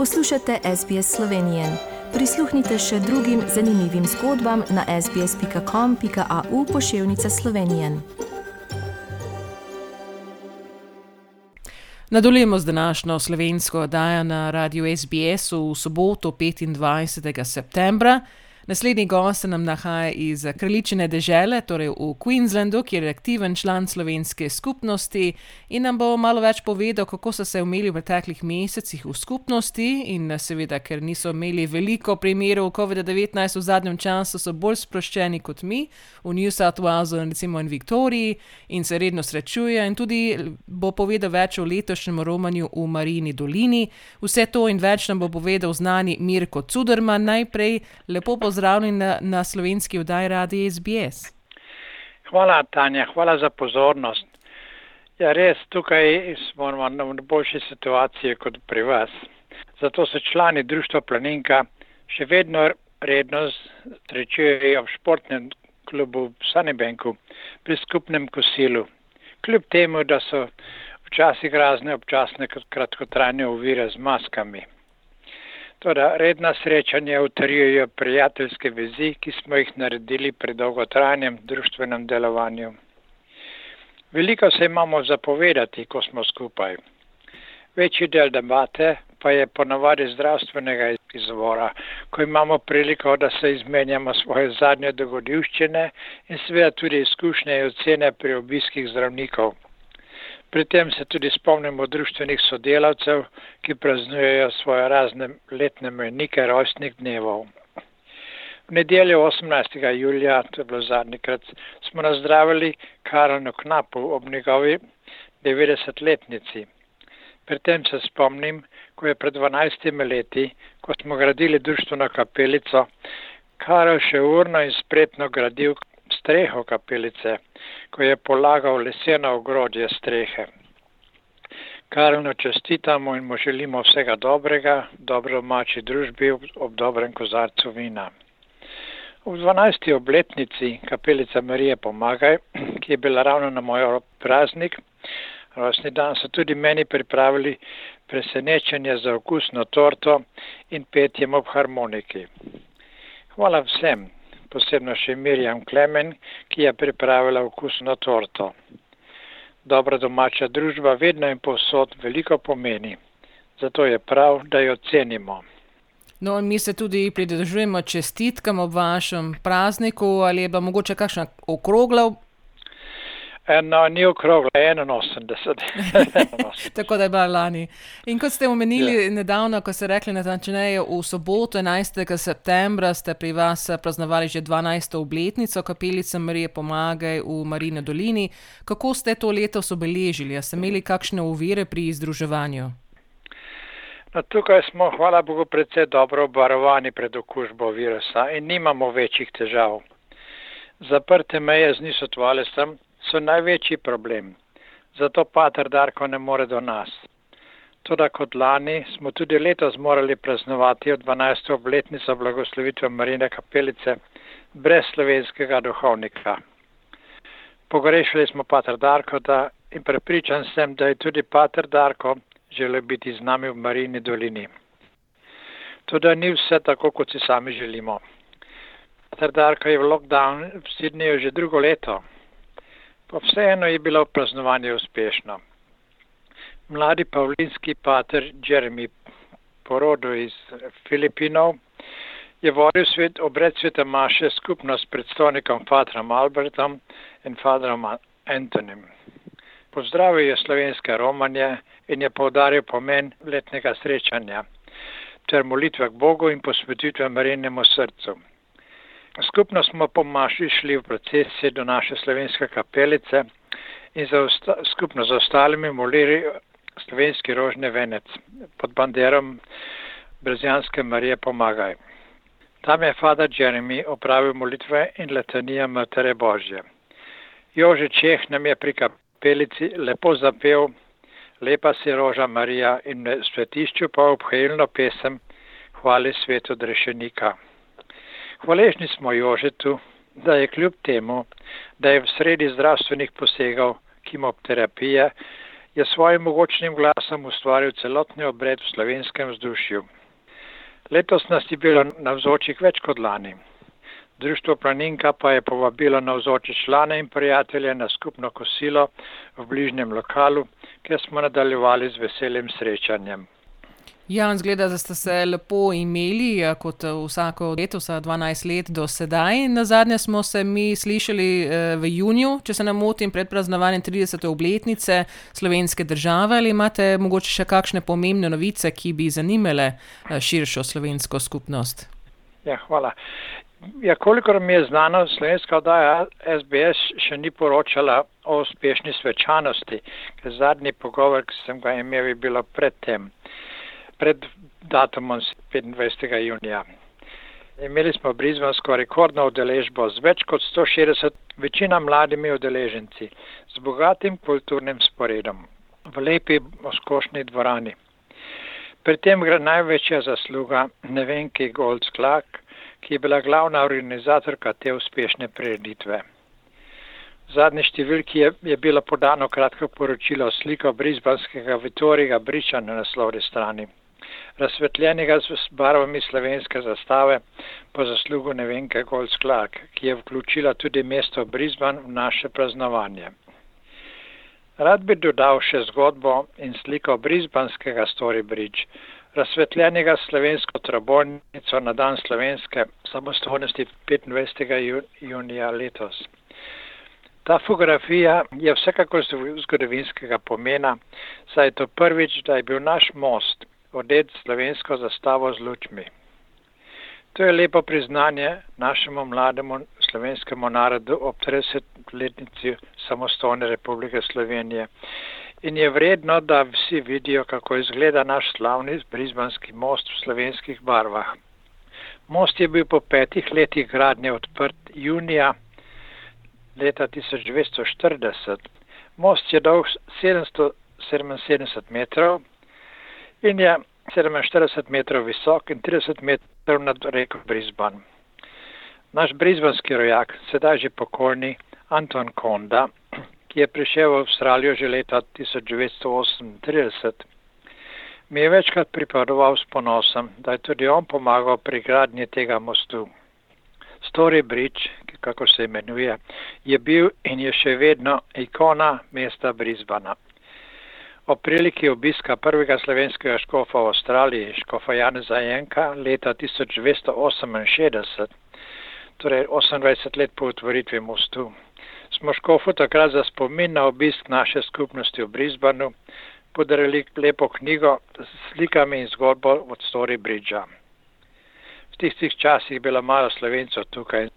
Poslušate SBS Slovenije. Prisluhnite še drugim zanimivim zgodbam na sbsp.com.au pošiljka Slovenije. Nadaljujemo z današnjo slovensko oddajo na radiju SBS v soboto 25. septembra. Naslednji gost se nam nahaja iz kraljičine dežele, torej v Queenslandu, kjer je aktiven član slovenske skupnosti in nam bo malo več povedal, kako so se umeli v preteklih mesecih v skupnosti in seveda, ker niso imeli veliko primerov COVID-19 v zadnjem času, so bolj sproščeni kot mi v New South Walesu, recimo in Viktoriji in se redno srečujejo in tudi bo povedal več o letošnjem romanju v Marini dolini. Vse to in več nam bo povedal znani Mirko Cuderman. Najprej lepo pozdravljeni pozdravljeni na, na slovenski vdaji radi SBS. Hvala, Tanja, hvala za pozornost. Ja, res, tukaj smo v boljši situaciji kot pri vas. Zato se člani Društva Planinka še vedno redno srečujejo v športnem klubu v Sunnybanku pri skupnem kosilu. Kljub temu, da so včasih razne občasne kratkotrajne ovire z maskami. Toda redna srečanja utrjujejo prijateljske vezi, ki smo jih naredili pri dolgotrajnem društvenem delovanju. Veliko se imamo zapovedati, ko smo skupaj. Večji del debate pa je ponavadi zdravstvenega izvora, ko imamo priliko, da se izmenjamo svoje zadnje dogodivščine in seveda tudi izkušnje in ocene pri obiskih zdravnikov. Pri tem se tudi spomnimo društvenih sodelavcev, ki praznujejo svoje razne letne menike rojstnih dnevov. V nedeljo 18. julija, to je bilo zadnjikrat, smo nazdravili Karolno Knapu ob njegovi 90-letnici. Pri tem se spomnim, ko je pred 12 leti, ko smo gradili društveno kapelico, Karol še urno in spretno gradil streho kapelice, ko je polagal leseno ogrodje strehe. Karolno čestitamo in mu želimo vsega dobrega, dobro domači družbi ob, ob dobrem kozarcu vina. V 12. obletnici kapelica Marije Pomagaj, ki je bila ravno na moj praznik, rojstni dan, so tudi meni pripravili presenečenje za okusno torto in petjem ob harmoniki. Hvala vsem, posebno še Mirjam Klemen, ki je pripravila okusno torto. Dobra domača družba vedno in posod veliko pomeni, zato je prav, da jo cenimo. No, mi se tudi pridružujemo čestitkam ob vašem prazniku, ali je pa mogoče kakšna okrogla No, ni okrogla, 81. Tako da je bila lani. In kot ste omenili ja. nedavno, ko ste rekli, da v soboto 11. septembra ste pri vas praznovali že 12. obletnico kapelice Marije Pomagaj v Marine dolini. Kako ste to letos obeležili? Ste imeli kakšne uvire pri združevanju? No, tukaj smo, hvala Bogu, predvsej dobro obarovani pred okužbo virusa in nimamo večjih težav. Zaprte meje z nisotvalestem so največji problem. Zato pater Darko ne more do nas. Toda kot lani smo tudi letos morali praznovati od 12. obletnico blagoslovitve Marine kapelice brez slovenskega duhovnika. Pogrešali smo pater Darko da, in prepričan sem, da je tudi pater Darko želel biti z nami v Marini dolini. Tudi ni vse tako, kot si sami želimo. Pater Darko je v lockdown v Sidneju že drugo leto. Pa vseeno je bilo praznovanje uspešno. Mladi pavlinski pater Jeremy porodo iz Filipinov je vodil svet obred sveta Maše skupno s predstojnikom Fatrom Albertom in Fatrom Antonim. Pozdravil je slovenske romanje in je povdaril pomen letnega srečanja ter molitve k Bogu in posvetitve Marinemu srcu. Skupno smo po Maši šli v procesi do naše slovenske kapelice in za osta, skupno z ostalimi molili slovenski rožni venec pod banderom Brezijanske Marije Pomagaj. Tam je Fada Jeremy opravil molitve in letanija Matere Božje. Jože Čeh nam je pri kapelici lepo zapel Lepa si roža Marija in v svetišču pa obhajilno pesem Hvali svetu drešenika. Hvaležni smo Jožetu, da je kljub temu, da je v sredi zdravstvenih posegov, kimoterapije, je svojim mogočnim glasom ustvaril celotni obred v slovenskem vzdušju. Letos nas je bilo navzočih več kot lani. Društvo Planinka pa je povabilo navzoče člane in prijatelje na skupno kosilo v bližnjem lokalu, kjer smo nadaljevali z veselim srečanjem. Ja, zgleda, da ste se lepo imeli, kot vsako leto, vsa 12 let do sedaj. Na zadnje smo se mi slišali v juniju, če se ne motim, pred praznovanjem 30. obletnice slovenske države. Ali imate mogoče še kakšne pomembne novice, ki bi zanimale širšo slovensko skupnost? Ja, hvala. Ja, kolikor mi je znano, slovenska oddaja SBS še ni poročala o uspešni svečanosti, ker zadnji pogovor, ki sem ga imel, je bilo predtem, pred datumom 25. junija. Imeli smo brizbansko rekordno udeležbo z več kot 160, večina mladimi udeleženci, z bogatim kulturnim sporedom, v lepi oskošni dvorani. Pri tem gre največja zasluga Nevenki Goldsklak, ki je bila glavna organizatorka te uspešne prireditve. V zadnji številki je, je bilo podano kratko poročilo sliko brizbanskega Vitorija Briča na naslovni strani, razsvetljenega z barvami slovenske zastave po zaslugu Nevenke Golds Clark, ki je vključila tudi mesto Brizban v naše praznovanje. Rad bi dodal še zgodbo in sliko brizbanskega Story Bridge, razsvetljenega slovensko trobojnico na dan slovenske samostojnosti 25. junija letos. Ta fotografija je vsekakor zgodovinskega pomena, saj je to prvič, da je bil naš most odet slovensko zastavo z lučmi. To je lepo priznanje našemu mlademu slovenskemu narodu ob 30-letnici samostojne republike Slovenije in je vredno, da vsi vidijo, kako izgleda naš slavni brizbanski most v slovenskih barvah. Most je bil po petih letih gradnje odprt junija leta 1940. Most je dolg 777 metrov in je 47 metrov visok in 30 metrov nad reko Brizban. Naš brizbanski rojak, sedaj že pokojni Anton Konda, ki je prišel v Avstralijo že leta 1938, mi je večkrat pripovedoval s ponosom, da je tudi on pomagal pri gradnji tega mostu. Story Bridge, kako se imenuje, je bil in je še vedno ikona mesta Brisbana. O priliki obiska prvega slovenskega škofa v Avstraliji, škofa Janeza Jenka, leta 1968, torej 28 let po otvoritvi mostu, smo škofu takrat za spomin na obisk naše skupnosti v Brisbanu podarili lepo knjigo s slikami in zgodbo od Story Bridgea. V tistih časih je bilo malo slovencev tukaj,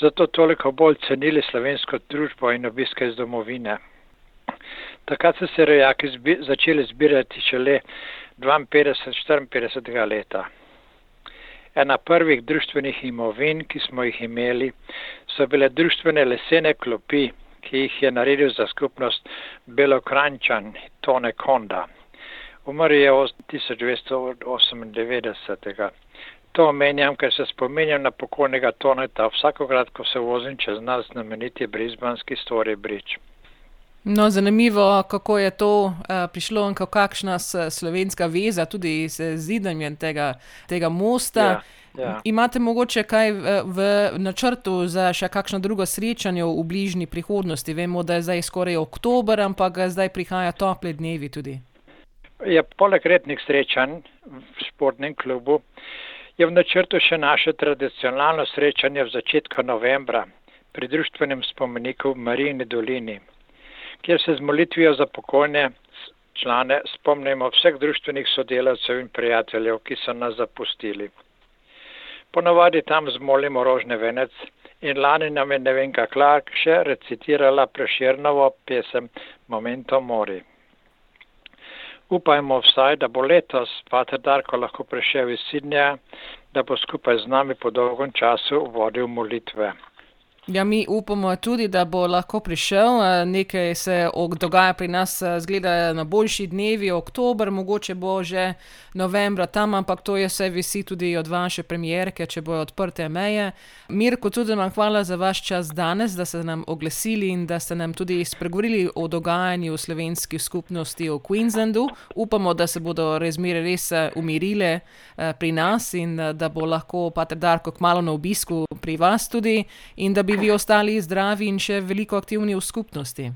zato toliko bolj cenili slovensko družbo in obiske iz domovine. Takrat so se rojaki zbi začeli zbirati šele 52-54 leta. Ena prvih društvenih imovin, ki smo jih imeli, so bile društvene lesene klopi, ki jih je naredil za skupnost Belokrančan Tone Konda. Umrl je 1998. To omenjam, ker se spominjam na pokojnega Toneta vsakokrat, ko se vozim čez nas znameniti Brisbanski Story Bridge. No, zanimivo, kako je to uh, prišlo in kakšna slovenska veza tudi z zidanjem tega, tega mosta. Ja, ja. Imate mogoče kaj v, v načrtu za še kakšno drugo srečanje v bližnji prihodnosti? Vemo, da je zdaj skoraj oktober, ampak zdaj prihaja tople dnevi tudi. Ja, poleg rednih srečanj v športnem klubu je v načrtu še naše tradicionalno srečanje v začetku novembra pri društvenem spomeniku v Marijini dolini kjer se z molitvijo za pokojne člane spomnimo vseh društvenih sodelavcev in prijateljev, ki so nas zapustili. Ponovadi tam zmolimo rožne venec in lani nam je Nevenka Clark še recitirala preširnovo pesem Momento Mori. Upajmo vsaj, da bo letos Pater Darko lahko prišel iz Sidnja, da bo skupaj z nami po dolgem času vodil molitve. Ja, mi upamo tudi, da bo lahko prišel. Nekaj se dogaja pri nas, zgleda na boljši dnevi, oktober, mogoče bo že novembra tam, ampak to je vse visi tudi od vaše premjerke, če bojo odprte meje. Mirko, tudi vam hvala za vaš čas danes, da ste nam oglasili in da ste nam tudi spregovorili o dogajanju v slovenski skupnosti v Queenslandu. Upamo, da se bodo razmere res umirile pri nas in da bo lahko Pater Darko kmalo na obisku pri vas tudi in da bi vi ostali zdravi in še veliko aktivni v skupnosti.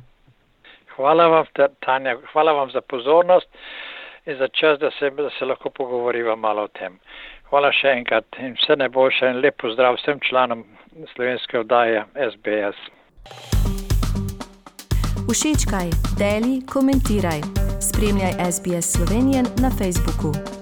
Hvala vam, Tanja, hvala vam za pozornost in za čas, da se, da se lahko pogovoriva malo o tem. Hvala še enkrat in vse najboljše in lep pozdrav vsem članom slovenske oddaje SBS. Všečkaj, deli, komentiraj. Spremljaj SBS Slovenijo na Facebooku.